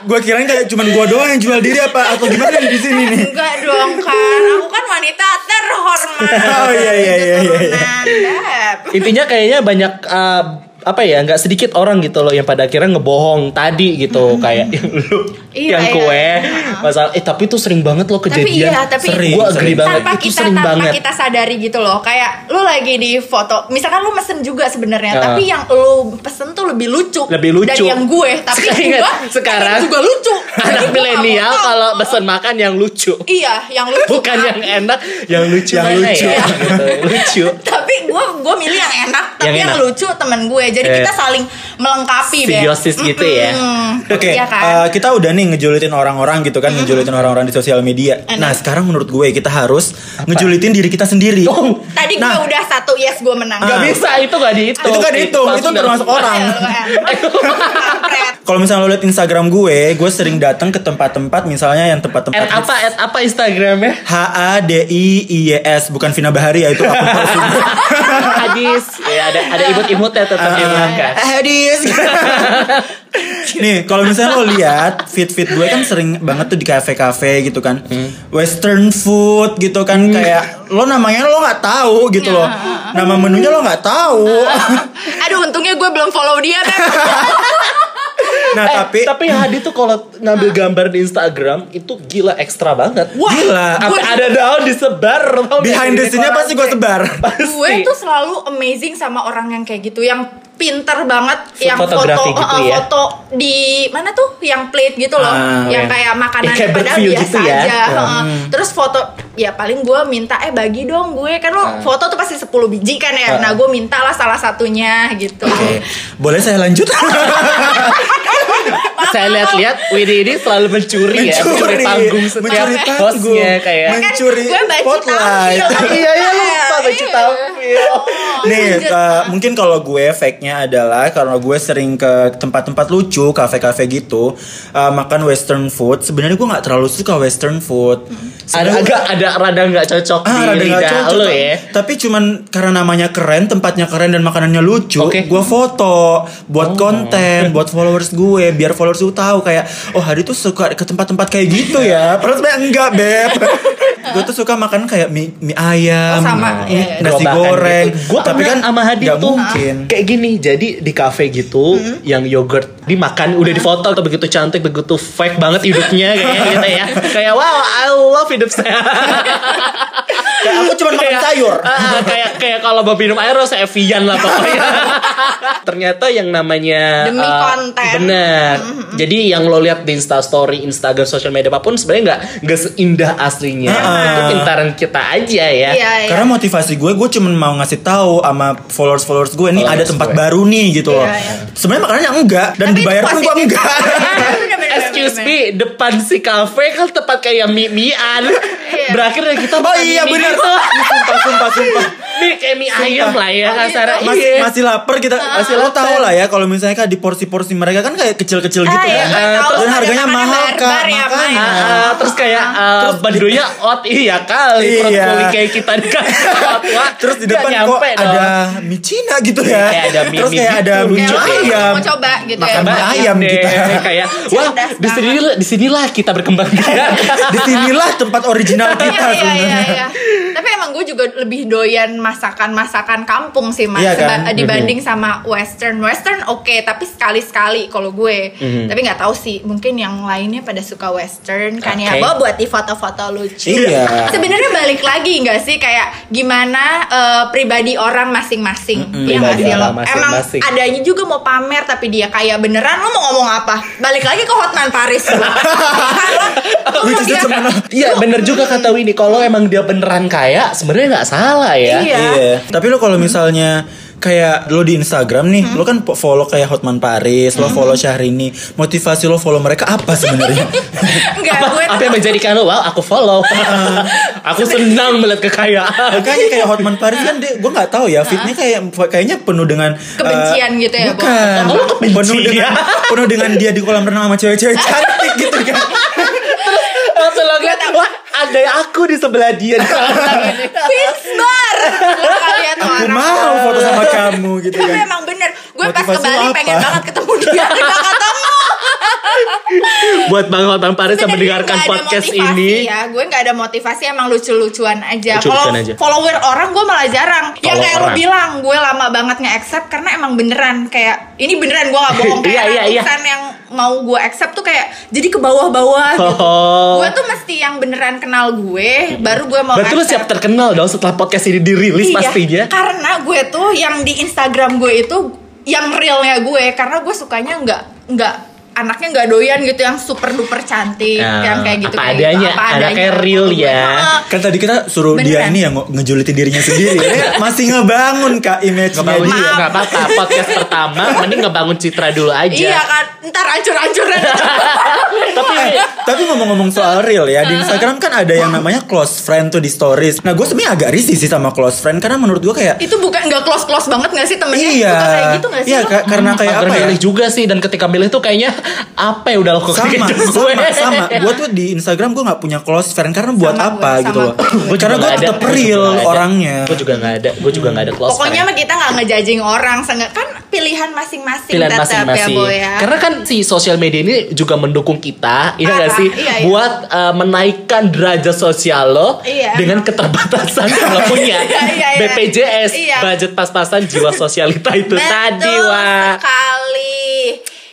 [SPEAKER 2] gue kirain kayak cuman gue doang yang jual diri apa atau gimana di sini nih.
[SPEAKER 3] enggak dong kan. Aku kan wanita terhormat.
[SPEAKER 2] Oh, iya, iya, iya, iya, iya.
[SPEAKER 1] Intinya kayaknya banyak uh, apa ya nggak sedikit orang gitu loh yang pada akhirnya ngebohong tadi gitu kayak yang lu
[SPEAKER 3] Iya,
[SPEAKER 1] yang
[SPEAKER 3] iya.
[SPEAKER 1] kue masalah eh tapi itu sering banget loh
[SPEAKER 3] Tapi
[SPEAKER 1] kejadian.
[SPEAKER 3] iya, tapi
[SPEAKER 2] Sering,
[SPEAKER 1] gue agree
[SPEAKER 2] sering.
[SPEAKER 1] banget
[SPEAKER 3] tanpa
[SPEAKER 1] itu
[SPEAKER 3] kita
[SPEAKER 1] sering
[SPEAKER 3] tanpa
[SPEAKER 1] banget.
[SPEAKER 3] kita sadari gitu loh. Kayak lu lagi di foto misalkan lu mesen juga sebenarnya
[SPEAKER 1] Ah.
[SPEAKER 3] tapi yang lu pesen tuh lebih lucu
[SPEAKER 1] Lebih lucu.
[SPEAKER 3] dari yang gue. Tapi
[SPEAKER 1] Sekarang
[SPEAKER 3] gue
[SPEAKER 1] sekarang
[SPEAKER 3] juga lucu.
[SPEAKER 1] anak milenial kalau pesen makan yang lucu.
[SPEAKER 3] Iya yang lucu.
[SPEAKER 1] Bukan yang enak yang lucu
[SPEAKER 2] Yang lucu.
[SPEAKER 1] ya. gitu, lucu.
[SPEAKER 3] Tapi gue gue milih yang enak. Tapi
[SPEAKER 1] Yang
[SPEAKER 3] yang,
[SPEAKER 1] enak.
[SPEAKER 3] lucu temen gue jadi
[SPEAKER 1] Eh.
[SPEAKER 3] kita saling melengkapi.
[SPEAKER 1] Simbiosis gitu ya.
[SPEAKER 3] Mm-mm.
[SPEAKER 2] Oke,
[SPEAKER 3] Iya kan
[SPEAKER 2] eh, kita udah nih ngejulitin orang-orang gitu kan, ngejulitin orang-orang di sosial media.
[SPEAKER 3] Enak.
[SPEAKER 2] Nah, sekarang menurut gue kita harus ngejulitin diri kita sendiri.
[SPEAKER 1] Oh,
[SPEAKER 3] tadi
[SPEAKER 2] Nah.
[SPEAKER 3] gue udah satu yes gue menang
[SPEAKER 2] Ah.
[SPEAKER 1] bisa itu nggak dihitung
[SPEAKER 2] Itu kan dihitung, itu termasuk orang. Kalau misalnya lo liat Instagram gue, gue sering datang ke tempat-tempat misalnya yang tempat-tempat
[SPEAKER 1] At apa at apa Instagramnya
[SPEAKER 2] H A D I I Y S bukan Vina Bahari ya itu palsu.
[SPEAKER 1] hadis ya ada ada imut-imutnya tetap belakang
[SPEAKER 2] Hadis. Nih, kalau misalnya lo lihat feed-feed gue kan sering banget tuh di kafe-kafe gitu kan. Western food gitu kan kayak lo namanya lo nggak tahu gitu loh. Nama menunya lo nggak tahu.
[SPEAKER 3] aduh untungnya gue belum follow dia Beb.
[SPEAKER 2] Nah,
[SPEAKER 1] Eh,
[SPEAKER 2] tapi
[SPEAKER 1] tapi Hadi tuh kalau ngambil gambar di Instagram itu gila ekstra banget.
[SPEAKER 3] Wah,
[SPEAKER 2] Gila.
[SPEAKER 3] Gue-
[SPEAKER 1] ada daun disebar.
[SPEAKER 2] behind the
[SPEAKER 1] Di
[SPEAKER 2] scene-nya pasti gue sebar.
[SPEAKER 3] gue tuh selalu amazing sama orang yang kayak gitu yang pinter banget yang foto
[SPEAKER 1] gitu
[SPEAKER 3] uh,
[SPEAKER 1] ya?
[SPEAKER 3] foto di mana tuh yang plate gitu loh
[SPEAKER 2] Ah,
[SPEAKER 3] yang
[SPEAKER 1] iya.
[SPEAKER 3] kayak makanan
[SPEAKER 1] Ya, kayak
[SPEAKER 3] padahal biasa
[SPEAKER 1] gitu ya.
[SPEAKER 3] aja heeh. terus foto ya paling gue minta eh bagi dong gue kan lo
[SPEAKER 1] Ah.
[SPEAKER 3] foto tuh pasti 10 biji kan ya nah gue minta lah salah satunya gitu
[SPEAKER 2] Oke. Boleh saya lanjut?
[SPEAKER 1] Saya lihat-lihat Widi ini selalu mencuri, ya, mencuri panggung setiap
[SPEAKER 2] mencuri panggung,
[SPEAKER 1] hostnya kayak.
[SPEAKER 2] mencuri
[SPEAKER 3] gue baca
[SPEAKER 2] spotlight.
[SPEAKER 3] tampil.
[SPEAKER 1] Iya iya lupa
[SPEAKER 3] Iya.
[SPEAKER 1] tampil.
[SPEAKER 2] Nih, uh, mungkin kalau gue fake-nya adalah karena gue sering ke tempat-tempat lucu, kafe-kafe gitu, uh, makan western food. Sebenarnya gue nggak terlalu suka western food.
[SPEAKER 1] Ada agak ada rada nggak cocok
[SPEAKER 2] Ah,
[SPEAKER 1] di
[SPEAKER 2] rada
[SPEAKER 1] lidah
[SPEAKER 2] cocok.
[SPEAKER 1] lo ya.
[SPEAKER 2] Tapi cuman karena namanya keren, tempatnya keren dan makanannya lucu,
[SPEAKER 1] Oke.
[SPEAKER 2] gue foto buat konten, buat followers gue, biar followers gue tahu kayak, oh Hari tuh suka ke tempat-tempat kayak gitu ya. Padahal sebenarnya enggak, beb. Gue tuh suka makan kayak mie, mie ayam,
[SPEAKER 3] Oh, sama,
[SPEAKER 2] mie-
[SPEAKER 3] iya, iya.
[SPEAKER 2] nasi
[SPEAKER 1] Gerobakan
[SPEAKER 2] goreng.
[SPEAKER 1] gitu. Gua
[SPEAKER 2] tapi kan
[SPEAKER 1] sama Hadi tuh
[SPEAKER 2] mungkin.
[SPEAKER 1] kayak gini. Jadi di kafe gitu yang yogurt dimakan udah difoto atau begitu cantik begitu fake banget hidupnya kayak gitu ya. Kayak wow, I love hidup saya.
[SPEAKER 2] Kayak aku cuma makan sayur.
[SPEAKER 1] Ah, kayak kayak kalau mau minum air harus Evian lah pokoknya. Ternyata yang namanya
[SPEAKER 3] Demi
[SPEAKER 1] uh,
[SPEAKER 3] konten.
[SPEAKER 1] Bener. Jadi yang lo lihat di Insta Story, Instagram, sosial media apa pun sebenarnya nggak nggak seindah aslinya.
[SPEAKER 2] Ah.
[SPEAKER 1] Itu pintaran kita aja ya.
[SPEAKER 3] Iya, iya.
[SPEAKER 2] Karena motivasi gue, gue cuma mau ngasih tahu sama followers followers gue nih
[SPEAKER 1] Followers
[SPEAKER 2] ada tempat
[SPEAKER 1] gue.
[SPEAKER 2] baru nih gitu loh.
[SPEAKER 3] Iya, iya.
[SPEAKER 2] Sebenarnya makanannya enggak dan
[SPEAKER 3] Tapi
[SPEAKER 2] dibayar pun gue enggak.
[SPEAKER 3] Bener, bener, bener,
[SPEAKER 1] Excuse
[SPEAKER 3] bener.
[SPEAKER 1] me, depan si kafe kan tempat kayak mie-mian.
[SPEAKER 3] Iya.
[SPEAKER 1] Berakhir kita
[SPEAKER 2] Oh iya
[SPEAKER 1] gitu.
[SPEAKER 2] sumpah sumpah sumpah.
[SPEAKER 1] Mie kayak mie ayam lah ya kasarnya.
[SPEAKER 2] Masih
[SPEAKER 1] Iya.
[SPEAKER 2] masih lapar kita. Masih lo tahu lah ya kalau misalnya kan di porsi-porsi mereka kan kayak kecil-kecil gitu
[SPEAKER 3] Ah, iya,
[SPEAKER 2] kan.
[SPEAKER 3] gue tahu.
[SPEAKER 2] Dan harganya mahal kak.
[SPEAKER 3] ya,
[SPEAKER 2] Makanya.
[SPEAKER 3] Mai.
[SPEAKER 1] Ah, ah, terus kayak uh, bandonya out iya kali perut
[SPEAKER 2] Iya.
[SPEAKER 1] kuli kayak kita di.
[SPEAKER 2] Terus di depan kok ada mie Cina gitu ya.
[SPEAKER 1] Mie-
[SPEAKER 2] Terus
[SPEAKER 1] mie
[SPEAKER 2] kayak
[SPEAKER 1] gitu.
[SPEAKER 2] ada
[SPEAKER 3] Kayak
[SPEAKER 2] lucu
[SPEAKER 3] lo
[SPEAKER 2] ayam.
[SPEAKER 3] mau coba gitu
[SPEAKER 2] Makan
[SPEAKER 3] ya
[SPEAKER 2] mie ayam kita.
[SPEAKER 1] kayak wah di sinilah di sinilah kita berkembang. Di
[SPEAKER 2] sinilah tempat original kita
[SPEAKER 3] Iya, iya, iya,
[SPEAKER 2] sebenarnya.
[SPEAKER 3] iya. Tapi emang emang gue juga lebih doyan masakan-masakan kampung sih mas
[SPEAKER 2] Iya kan?
[SPEAKER 3] Dibanding sama western western oke tapi sekali-sekali kalau gue
[SPEAKER 1] Mhm.
[SPEAKER 3] tapi nggak tahu sih mungkin yang lainnya pada suka western kan ya
[SPEAKER 1] Oke.
[SPEAKER 3] Bawa buat di foto-foto lucu
[SPEAKER 2] Iya.
[SPEAKER 3] sebenarnya balik lagi nggak sih kayak gimana eh, pribadi orang masing-masing
[SPEAKER 2] Mm-mm.
[SPEAKER 3] Iya nggak
[SPEAKER 1] Pribadi
[SPEAKER 3] sih lo
[SPEAKER 1] orang
[SPEAKER 3] emang
[SPEAKER 1] masing-masing.
[SPEAKER 3] adanya juga mau pamer tapi dia kayak beneran lo mau ngomong apa balik lagi ke Hotman Paris lo.
[SPEAKER 1] Iya bener juga kata Winnie kalau emang dia beneran kaya sebenarnya nggak salah ya.
[SPEAKER 3] Iya.
[SPEAKER 2] Iya. Tapi lo kalau misalnya kayak lo di Instagram nih, lo kan follow kayak Hotman Paris, lo follow Syahrini. Motivasi lo follow mereka apa sebenarnya?
[SPEAKER 3] Enggak,
[SPEAKER 1] Apa,
[SPEAKER 3] gue
[SPEAKER 1] apa yang menjadikan lo wow aku follow aku senang melihat kekayaan
[SPEAKER 2] Makanya kayak Hotman Paris kan dia, gue nggak tahu ya, fitnya kayak kayaknya penuh dengan
[SPEAKER 3] Kebencian
[SPEAKER 2] eh,
[SPEAKER 3] gitu ya?
[SPEAKER 2] Bukan.
[SPEAKER 1] Oh, lo kebencian.
[SPEAKER 2] penuh dengan penuh dengan dia di kolam renang sama cewek-cewek cantik gitu kan.
[SPEAKER 1] Atau lo lihat, wah ada aku di sebelah dia. Di kolam renang ini.
[SPEAKER 3] Vince Bar. Gue gak liat tuh
[SPEAKER 2] Aku
[SPEAKER 3] orang.
[SPEAKER 2] mau foto sama kamu gitu
[SPEAKER 3] Tapi
[SPEAKER 2] kan.
[SPEAKER 3] emang bener. Gue pas ke Bali pengen banget ketemu dia. Gak ketemu
[SPEAKER 1] Buat Bang Hotman Paris yang mendengarkan
[SPEAKER 3] nggak
[SPEAKER 1] podcast ini.
[SPEAKER 3] ya Gue gak ada motivasi Emang lucu-lucuan aja
[SPEAKER 1] Lucu-lucuan
[SPEAKER 3] Kalau follower orang gue malah jarang Yang
[SPEAKER 1] Follow
[SPEAKER 3] kayak lo
[SPEAKER 1] orang.
[SPEAKER 3] bilang Gue lama banget nge-accept Karena emang beneran Kayak Ini beneran gue gak bohong Kayak
[SPEAKER 1] Iya, iya, iya.
[SPEAKER 3] yang mau gue accept tuh kayak Jadi ke bawah-bawah gitu
[SPEAKER 1] Oh.
[SPEAKER 3] Gue tuh mesti yang beneran kenal gue Baru gue mau
[SPEAKER 1] Berarti lu siap terkenal dong setelah podcast ini dirilis
[SPEAKER 3] Iya,
[SPEAKER 1] pastinya.
[SPEAKER 3] Karena gue tuh yang di Instagram gue itu yang realnya gue karena gue sukanya nggak nggak anaknya nggak doyan gitu yang super duper cantik
[SPEAKER 1] Ya,
[SPEAKER 3] yang kayak gitu
[SPEAKER 1] apa
[SPEAKER 3] kayak
[SPEAKER 1] adanya,
[SPEAKER 3] gitu, apa
[SPEAKER 1] anaknya
[SPEAKER 3] adanya.
[SPEAKER 1] real ya.
[SPEAKER 2] Kan tadi kita suruh dia
[SPEAKER 3] Beneran.
[SPEAKER 2] ini yang nge- ngejulitin dirinya sendiri. Dia masih ngebangun kak image-nya
[SPEAKER 1] Ngebangun
[SPEAKER 2] dia.
[SPEAKER 1] nggak apa-apa podcast pertama mending ngebangun citra dulu aja.
[SPEAKER 3] Iya kan, ntar ancur-ancuran.
[SPEAKER 1] Tapi
[SPEAKER 2] Tapi ngomong-ngomong soal real ya di Instagram kan ada yang namanya close friend tuh di stories. Nah gue sebenarnya agak risih sih sama close friend karena menurut gue kayak
[SPEAKER 3] itu bukan nggak close close banget nggak sih temennya
[SPEAKER 2] iya,
[SPEAKER 3] suka kayak gitu nggak sih
[SPEAKER 2] iya karena kayak
[SPEAKER 1] agak
[SPEAKER 2] apa ya?
[SPEAKER 1] milih juga sih dan ketika milih tuh kayaknya apa ya udah lo
[SPEAKER 2] Sama, sama, sama. Gue tuh di Instagram gue nggak punya close friend karena buat
[SPEAKER 3] Sama
[SPEAKER 2] apa
[SPEAKER 3] gue,
[SPEAKER 2] gitu loh.
[SPEAKER 3] gue.
[SPEAKER 2] Karena gue tetap real orangnya.
[SPEAKER 1] Gue juga nggak ada, gue juga nggak ada close
[SPEAKER 3] Pokoknya
[SPEAKER 1] friend.
[SPEAKER 3] mah kita nggak ngejajing orang, kan pilihan masing-masing
[SPEAKER 1] pilihan
[SPEAKER 3] tetap
[SPEAKER 1] masing-masing.
[SPEAKER 3] ya ya.
[SPEAKER 1] Karena kan si sosial media ini juga mendukung kita, iya nggak
[SPEAKER 3] Parah,
[SPEAKER 1] sih,
[SPEAKER 3] iya, iya.
[SPEAKER 1] buat uh, menaikkan derajat sosial lo
[SPEAKER 3] Iya,
[SPEAKER 1] dengan keterbatasan yang lo punya.
[SPEAKER 3] Iya, iya, iya.
[SPEAKER 1] BPJS,
[SPEAKER 3] Iya.
[SPEAKER 1] budget pas-pasan jiwa sosialita itu
[SPEAKER 3] Betul
[SPEAKER 1] tadi, wah.
[SPEAKER 3] sekali.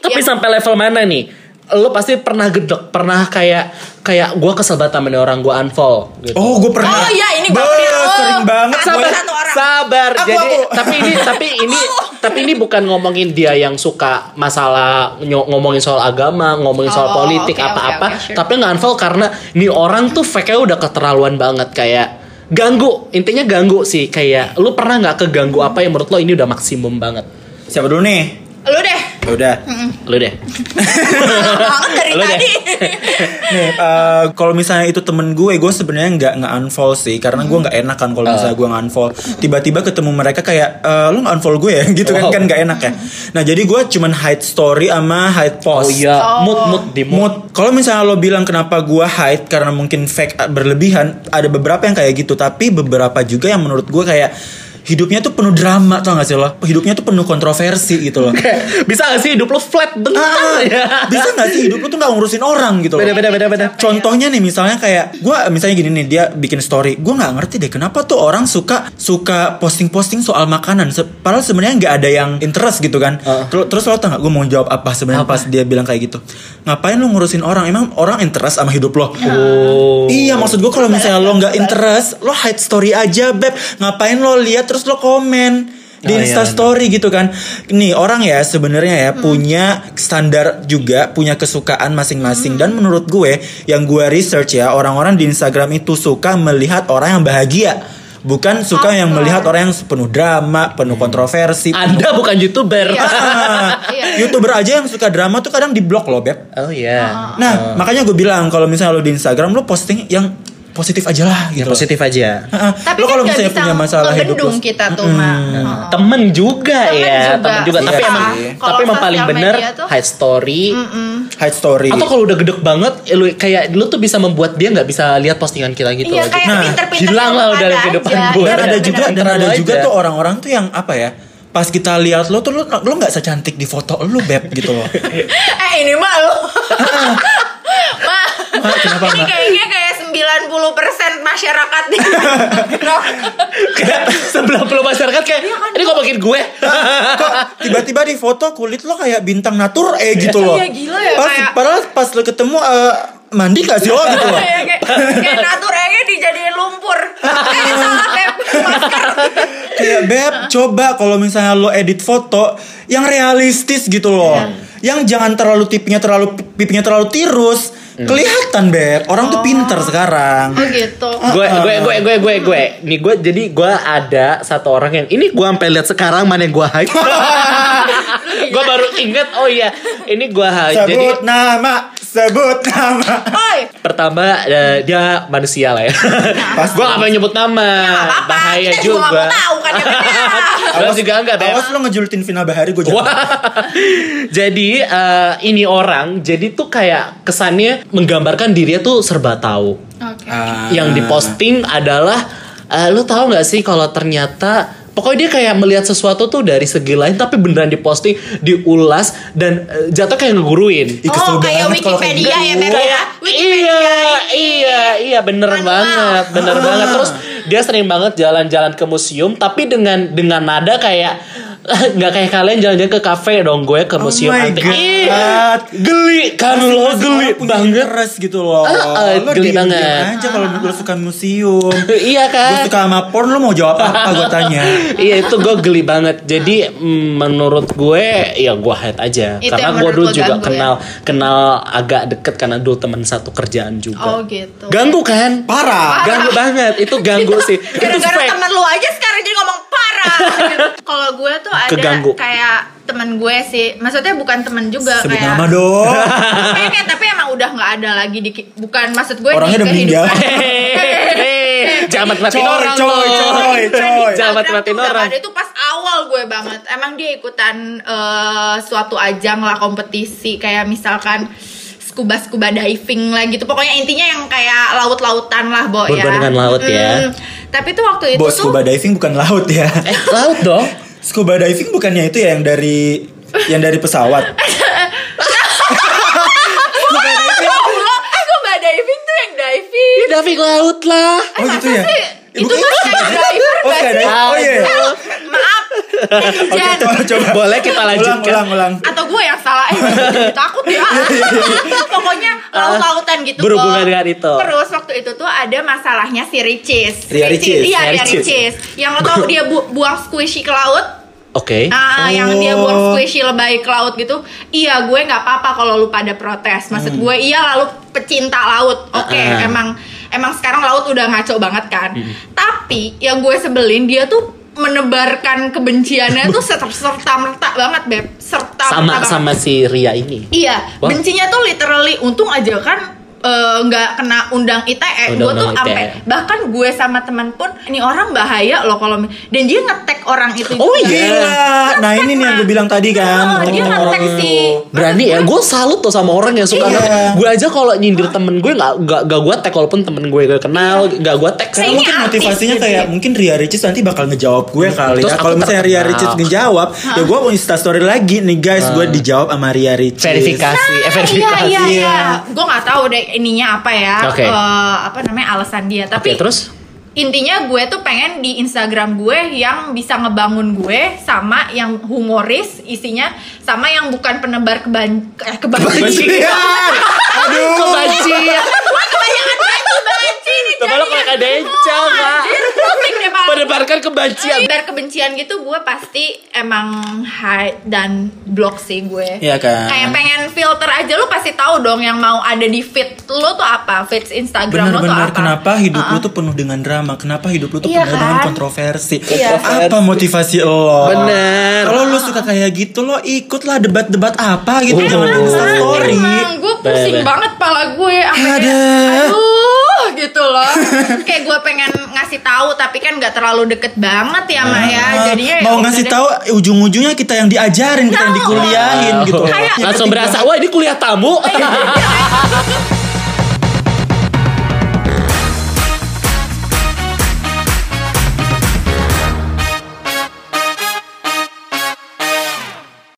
[SPEAKER 1] Tapi
[SPEAKER 3] Ya,
[SPEAKER 1] sampai level mana nih? Lo pasti pernah gedek, pernah kayak kayak gue kesel banget sama orang gue unfollow gitu.
[SPEAKER 2] Oh gue pernah.
[SPEAKER 3] Oh iya ini gue pernah.
[SPEAKER 2] sering banget. Gue.
[SPEAKER 3] satu orang.
[SPEAKER 1] Sabar.
[SPEAKER 2] Aku,
[SPEAKER 1] Jadi
[SPEAKER 2] aku.
[SPEAKER 1] tapi ini tapi ini tapi ini bukan ngomongin dia yang suka masalah ngomongin soal agama, ngomongin soal
[SPEAKER 3] Oh,
[SPEAKER 1] politik
[SPEAKER 3] oke, oke,
[SPEAKER 1] apa-apa.
[SPEAKER 3] oke, sure.
[SPEAKER 1] Tapi nggak unfollow karena ini orang tuh fake-nya udah keterlaluan banget kayak ganggu. Intinya ganggu sih kayak lu pernah nggak keganggu apa yang menurut lo ini udah maksimum banget.
[SPEAKER 2] Siapa dulu nih?
[SPEAKER 3] Lu deh.
[SPEAKER 2] Ya udah.
[SPEAKER 1] Lu deh.
[SPEAKER 3] banget dari
[SPEAKER 1] Lu deh.
[SPEAKER 3] tadi.
[SPEAKER 2] Nih, eh, kalau misalnya itu temen gue, gue sebenarnya nggak nggak unfollow sih, karena gue nggak enak kan kalau misalnya gue nggak unfollow. Tiba-tiba ketemu mereka kayak, eh, lo nggak unfollow gue ya, gitu kan
[SPEAKER 1] Wow.
[SPEAKER 2] kan nggak enak ya. Nah jadi gue cuman hide story sama hide
[SPEAKER 1] Oh
[SPEAKER 2] post.
[SPEAKER 1] iya,
[SPEAKER 3] Oh.
[SPEAKER 1] mood mood di mood.
[SPEAKER 2] Mood. Kalau misalnya lo bilang kenapa gue hide karena mungkin fake uh, berlebihan, ada beberapa yang kayak gitu, tapi beberapa juga yang menurut gue kayak hidupnya tuh penuh drama tau gak sih lo? Hidupnya tuh penuh kontroversi gitu loh.
[SPEAKER 1] Kayak, Bisa gak sih hidup lu flat bentar
[SPEAKER 2] Ah,
[SPEAKER 1] ya?
[SPEAKER 2] bisa gak sih hidup lu tuh gak ngurusin orang gitu loh
[SPEAKER 1] Beda beda beda beda.
[SPEAKER 2] Contohnya nih misalnya kayak gue misalnya gini nih dia bikin story, gue nggak ngerti deh kenapa tuh orang suka suka posting-posting soal makanan. Se- Padahal sebenarnya nggak ada yang interest gitu kan.
[SPEAKER 1] Heeh.
[SPEAKER 2] Terus terus lo tau gak gue mau jawab apa sebenarnya pas dia bilang kayak gitu. Ngapain lo ngurusin orang? Emang orang interest sama hidup lo?
[SPEAKER 1] Oh.
[SPEAKER 2] Iya maksud gue kalau misalnya lo nggak interest, lo hide story aja beb. Ngapain lo lihat terus lo komen di
[SPEAKER 1] Oh, iya,
[SPEAKER 2] Insta Story gitu kan. Nih orang ya sebenarnya ya punya standar juga, punya kesukaan masing-masing dan menurut gue yang gue research ya orang-orang di Instagram itu suka melihat orang yang bahagia. Bukan suka yang melihat orang yang penuh drama, penuh kontroversi. penuh-
[SPEAKER 1] Anda bukan youtuber.
[SPEAKER 3] Iya.
[SPEAKER 2] Ah,
[SPEAKER 3] Iya.
[SPEAKER 2] YouTuber aja yang suka drama tuh kadang di blok loh, Beb.
[SPEAKER 1] Oh iya.
[SPEAKER 2] Nah, makanya gue bilang kalau misalnya lo di Instagram lo posting yang positif aja lah gitu.
[SPEAKER 1] Yang positif aja.
[SPEAKER 2] Heeh.
[SPEAKER 3] Tapi
[SPEAKER 2] lo
[SPEAKER 3] kan
[SPEAKER 2] kalau misalnya
[SPEAKER 3] bisa
[SPEAKER 2] punya masalah hidup lo,
[SPEAKER 3] kita tuh, Mak. Heeh.
[SPEAKER 1] Temen juga
[SPEAKER 3] Temen
[SPEAKER 1] ya,
[SPEAKER 3] juga.
[SPEAKER 1] temen juga. Tapi
[SPEAKER 2] Iya
[SPEAKER 1] emang,
[SPEAKER 2] sih.
[SPEAKER 3] Kalau
[SPEAKER 1] tapi emang paling bener
[SPEAKER 3] tuh-
[SPEAKER 1] hide story.
[SPEAKER 2] hide story.
[SPEAKER 1] Atau kalau udah gedek banget, eh, lu kayak lu tuh bisa membuat dia nggak bisa lihat postingan kita gitu
[SPEAKER 3] Iya kayak
[SPEAKER 2] Nah,
[SPEAKER 1] hilang lah udah dari kehidupan
[SPEAKER 3] aja.
[SPEAKER 1] gue.
[SPEAKER 2] Dan ada juga dan ada juga tuh orang-orang tuh yang apa ya? Pas kita lihat lo tuh lo lo nggak secantik di foto lo beb gitu loh.
[SPEAKER 3] eh ini mah lo Ma,
[SPEAKER 2] Ma, kenapa,
[SPEAKER 3] ini
[SPEAKER 2] Ma?
[SPEAKER 3] kayaknya kayak 90% masyarakat di
[SPEAKER 1] Kayak 90 masyarakat kayak ini kok makin gue.
[SPEAKER 2] Kok tiba-tiba di foto kulit lo kayak bintang natur eh gitu loh.
[SPEAKER 3] Iya, gila ya,
[SPEAKER 2] Pas,
[SPEAKER 3] kayak-
[SPEAKER 2] Padahal pas lo ketemu eh, mandi gak sih lo gitu loh.
[SPEAKER 3] Kayak kayak kayak naturalnya dijadiin lumpur. Eh, salah Beb.
[SPEAKER 2] Kayak beb, coba kalau misalnya lo edit foto yang realistis gitu loh.
[SPEAKER 3] Iya.
[SPEAKER 2] Yang jangan terlalu tipinya terlalu pipinya terlalu tirus.
[SPEAKER 1] Hmm.
[SPEAKER 2] Kelihatan beb, orang tuh pinter sekarang.
[SPEAKER 3] Oh gitu.
[SPEAKER 1] gue gue gue gue gue gue. Nih gue jadi gue ada satu orang yang ini gue sampai lihat sekarang mana yang gue hype. Gue baru inget oh iya ini gue hype. Jadi
[SPEAKER 2] Sebut nama, sebut nama.
[SPEAKER 3] Oi,
[SPEAKER 1] pertama eh, dia manusia lah ya. Gue gak mau nyebut nama.
[SPEAKER 3] Nggak apa-apa.
[SPEAKER 1] bahaya
[SPEAKER 3] Kita juga mau tahu kan ya.
[SPEAKER 1] Lo juga enggak Beb.
[SPEAKER 2] Awas lo ngejulitin Vina Bahari gue
[SPEAKER 1] jadi eh, ini orang jadi tuh kayak kesannya menggambarkan dirinya tuh serba tahu
[SPEAKER 3] Oke.
[SPEAKER 2] Ah.
[SPEAKER 1] yang diposting adalah eh, lu tahu nggak sih kalau ternyata pokoknya dia kayak melihat sesuatu tuh dari segi lain tapi beneran diposting diulas dan eh, jatuh kayak ngeguruin
[SPEAKER 2] Ih,
[SPEAKER 3] Oh, kayak
[SPEAKER 2] banget kalau kayak
[SPEAKER 3] Wikipedia ya,
[SPEAKER 2] gitu.
[SPEAKER 3] Beb ya.
[SPEAKER 1] Kayak,
[SPEAKER 3] Wikipedia.
[SPEAKER 1] iya iya iya bener
[SPEAKER 3] Manual.
[SPEAKER 1] banget bener banget terus dia sering banget jalan-jalan ke museum tapi dengan dengan nada kayak nggak kayak kalian jalan-jalan ke kafe dong gue ke
[SPEAKER 2] Oh
[SPEAKER 1] museum
[SPEAKER 2] my
[SPEAKER 1] antik
[SPEAKER 2] God.
[SPEAKER 1] Ih, geli kan lo
[SPEAKER 2] Masing-masing
[SPEAKER 1] geli banget
[SPEAKER 2] interest gitu loh.
[SPEAKER 1] Eh, eh,
[SPEAKER 2] lo
[SPEAKER 1] geli
[SPEAKER 2] diem-diem
[SPEAKER 1] banget.
[SPEAKER 2] aja kalau lo suka museum.
[SPEAKER 1] iya
[SPEAKER 2] Gue
[SPEAKER 1] kan
[SPEAKER 2] suka sama porn lo mau jawab apa gue tanya.
[SPEAKER 1] iya itu gue geli banget jadi mm, menurut gue ya gue hate aja
[SPEAKER 3] Itu
[SPEAKER 1] karena gue dulu
[SPEAKER 3] lo
[SPEAKER 1] juga
[SPEAKER 3] ganggu ya?
[SPEAKER 1] kenal kenal agak deket karena dulu teman satu kerjaan juga
[SPEAKER 3] Oh gitu.
[SPEAKER 1] ganggu kan
[SPEAKER 2] Parah.
[SPEAKER 1] ganggu banget itu ganggu sih itu
[SPEAKER 3] Gara-gara temen lu aja sekarang jadi ngomong parah. Kalau gue tuh ada
[SPEAKER 1] Keganggu.
[SPEAKER 3] kayak temen gue sih, maksudnya bukan temen juga
[SPEAKER 2] Sebut
[SPEAKER 3] kayak
[SPEAKER 2] nama dong.
[SPEAKER 3] pengen tapi emang udah nggak ada lagi di bukan maksud gue
[SPEAKER 2] Orangnya
[SPEAKER 3] di
[SPEAKER 2] udah meninggal.
[SPEAKER 1] mati-matiin
[SPEAKER 2] Coy,
[SPEAKER 1] orang
[SPEAKER 2] coy,
[SPEAKER 1] loh.
[SPEAKER 2] coy, coy.
[SPEAKER 3] Tuh udah
[SPEAKER 1] orang.
[SPEAKER 3] itu pas awal gue banget. Emang dia ikutan eh, suatu ajang lah kompetisi kayak misalkan scuba scuba diving lah gitu. Pokoknya intinya yang kayak laut-lautan lah, Bo ya.
[SPEAKER 1] Berhubungan dengan laut ya.
[SPEAKER 3] Tapi tuh waktu itu
[SPEAKER 2] Bos
[SPEAKER 3] tuh
[SPEAKER 2] scuba diving bukan laut ya.
[SPEAKER 1] Eh, laut dong.
[SPEAKER 2] Scuba diving bukannya itu ya yang dari yang dari pesawat.
[SPEAKER 3] Scuba diving tuh yang diving.
[SPEAKER 1] Ya Davik laut lah.
[SPEAKER 2] Oh gitu ya.
[SPEAKER 3] Sih,
[SPEAKER 2] Eh,
[SPEAKER 3] itu
[SPEAKER 2] bukan-
[SPEAKER 3] tuh skydiver
[SPEAKER 2] Oh,
[SPEAKER 3] gak sih?
[SPEAKER 2] skydiving. Oh iya. iya.
[SPEAKER 3] Maaf.
[SPEAKER 2] Oke,
[SPEAKER 3] Jen.
[SPEAKER 2] coba, coba.
[SPEAKER 1] Boleh kita lanjutkan.
[SPEAKER 2] ulang, ulang.
[SPEAKER 3] atau gue yang salah eh takut ya pokoknya laut-lautan gitu
[SPEAKER 1] Berhubungan dengan itu.
[SPEAKER 3] terus waktu itu tuh ada masalahnya si Ricis
[SPEAKER 2] Ria Ricis.
[SPEAKER 3] iya
[SPEAKER 1] Ria Ricis.
[SPEAKER 3] Yang lo tau dia bu- buang squishy ke laut
[SPEAKER 1] Oke.
[SPEAKER 3] Ah, yang
[SPEAKER 2] Oh.
[SPEAKER 3] dia buang squishy lebay ke laut gitu. Iya, gue nggak apa-apa kalau lu pada protes. Maksud gue iya lalu pecinta laut. Oke,
[SPEAKER 1] Hmm. Ah.
[SPEAKER 3] emang emang sekarang laut udah ngaco banget kan.
[SPEAKER 1] Hmm.
[SPEAKER 3] Tapi yang gue sebelin dia tuh menebarkan kebenciannya tuh serta serta merta banget beb serta
[SPEAKER 1] Sama sama si Ria ini.
[SPEAKER 3] Iya,
[SPEAKER 1] Wah.
[SPEAKER 3] bencinya tuh literally untung aja kan eh, nggak kena undang ITE. Gue tuh
[SPEAKER 1] Undang-undang
[SPEAKER 3] sampai bahkan gue sama teman pun ini orang bahaya loh kalau dan dia ngetek orang itu
[SPEAKER 1] Oh,
[SPEAKER 3] juga.
[SPEAKER 1] iya.
[SPEAKER 2] Gila. Nah ini nih yang gue bilang tadi kan.
[SPEAKER 3] Oh, dia ngetek
[SPEAKER 2] orang
[SPEAKER 3] si
[SPEAKER 2] itu.
[SPEAKER 1] Berani ya, gue salut tuh sama orang yang suka
[SPEAKER 2] Iya.
[SPEAKER 1] nge- Gue aja kalau nyindir temen gue nggak nggak nggak gue tag walaupun temen gue gue kenal nggak gue tag.
[SPEAKER 2] Karena
[SPEAKER 3] Ini
[SPEAKER 2] mungkin motivasinya
[SPEAKER 3] gitu
[SPEAKER 2] kayak
[SPEAKER 3] ya.
[SPEAKER 2] mungkin Ria Ricis nanti bakal ngejawab gue kali
[SPEAKER 1] Terus
[SPEAKER 2] ya. Kalau misalnya Ria. Ricis ngejawab, ya gue mau insta story lagi nih guys, gue dijawab sama Ria Ricis.
[SPEAKER 1] Verifikasi, eh
[SPEAKER 3] Iya
[SPEAKER 1] verifikasi.
[SPEAKER 3] iya
[SPEAKER 2] Iya.
[SPEAKER 3] iya. Gue nggak tahu deh ininya apa ya.
[SPEAKER 1] Oke.
[SPEAKER 3] Eh, apa namanya alasan dia.
[SPEAKER 1] Oke,
[SPEAKER 3] Tapi
[SPEAKER 1] terus
[SPEAKER 3] intinya gue tuh pengen di Instagram gue yang bisa ngebangun gue sama yang humoris isinya sama yang bukan penebar keban eh, kebancian.
[SPEAKER 2] Kebencian. Aduh.
[SPEAKER 1] kebancian. Lo kayak ada encang, Kak. Menebarkan kebencian.
[SPEAKER 3] Biar kebencian gitu gue pasti emang hide dan block sih gue.
[SPEAKER 2] Iya kan.
[SPEAKER 3] Kayak pengen filter aja lu pasti tahu dong yang mau ada di feed lu tuh apa feed Instagram lu tuh
[SPEAKER 2] Benar-benar
[SPEAKER 3] apa.
[SPEAKER 2] kenapa hidup lu tuh penuh dengan drama? Kenapa hidup lu tuh
[SPEAKER 3] Iya
[SPEAKER 2] penuh dengan
[SPEAKER 3] kan?
[SPEAKER 2] kontroversi?
[SPEAKER 3] Iya.
[SPEAKER 2] Apa motivasi lo?
[SPEAKER 1] Bener.
[SPEAKER 2] Kalau lu suka kayak gitu lo ikutlah debat-debat apa gitu
[SPEAKER 1] Oh.
[SPEAKER 2] jangan Insta story.
[SPEAKER 3] Emang gue pusing
[SPEAKER 1] Bener.
[SPEAKER 3] banget pala gue
[SPEAKER 2] Ada.
[SPEAKER 3] aduh gitu loh. kayak gue pengen ngasih tahu tapi kan nggak terlalu deket banget ya Mak ya.
[SPEAKER 2] Ah,
[SPEAKER 3] Jadinya ya
[SPEAKER 2] mau ngasih tahu ujung-ujungnya kita yang diajarin, kita yang dikuliahin gitu.
[SPEAKER 3] Kayak-
[SPEAKER 1] Langsung berasa, wah ini kuliah tamu.
[SPEAKER 3] Iya,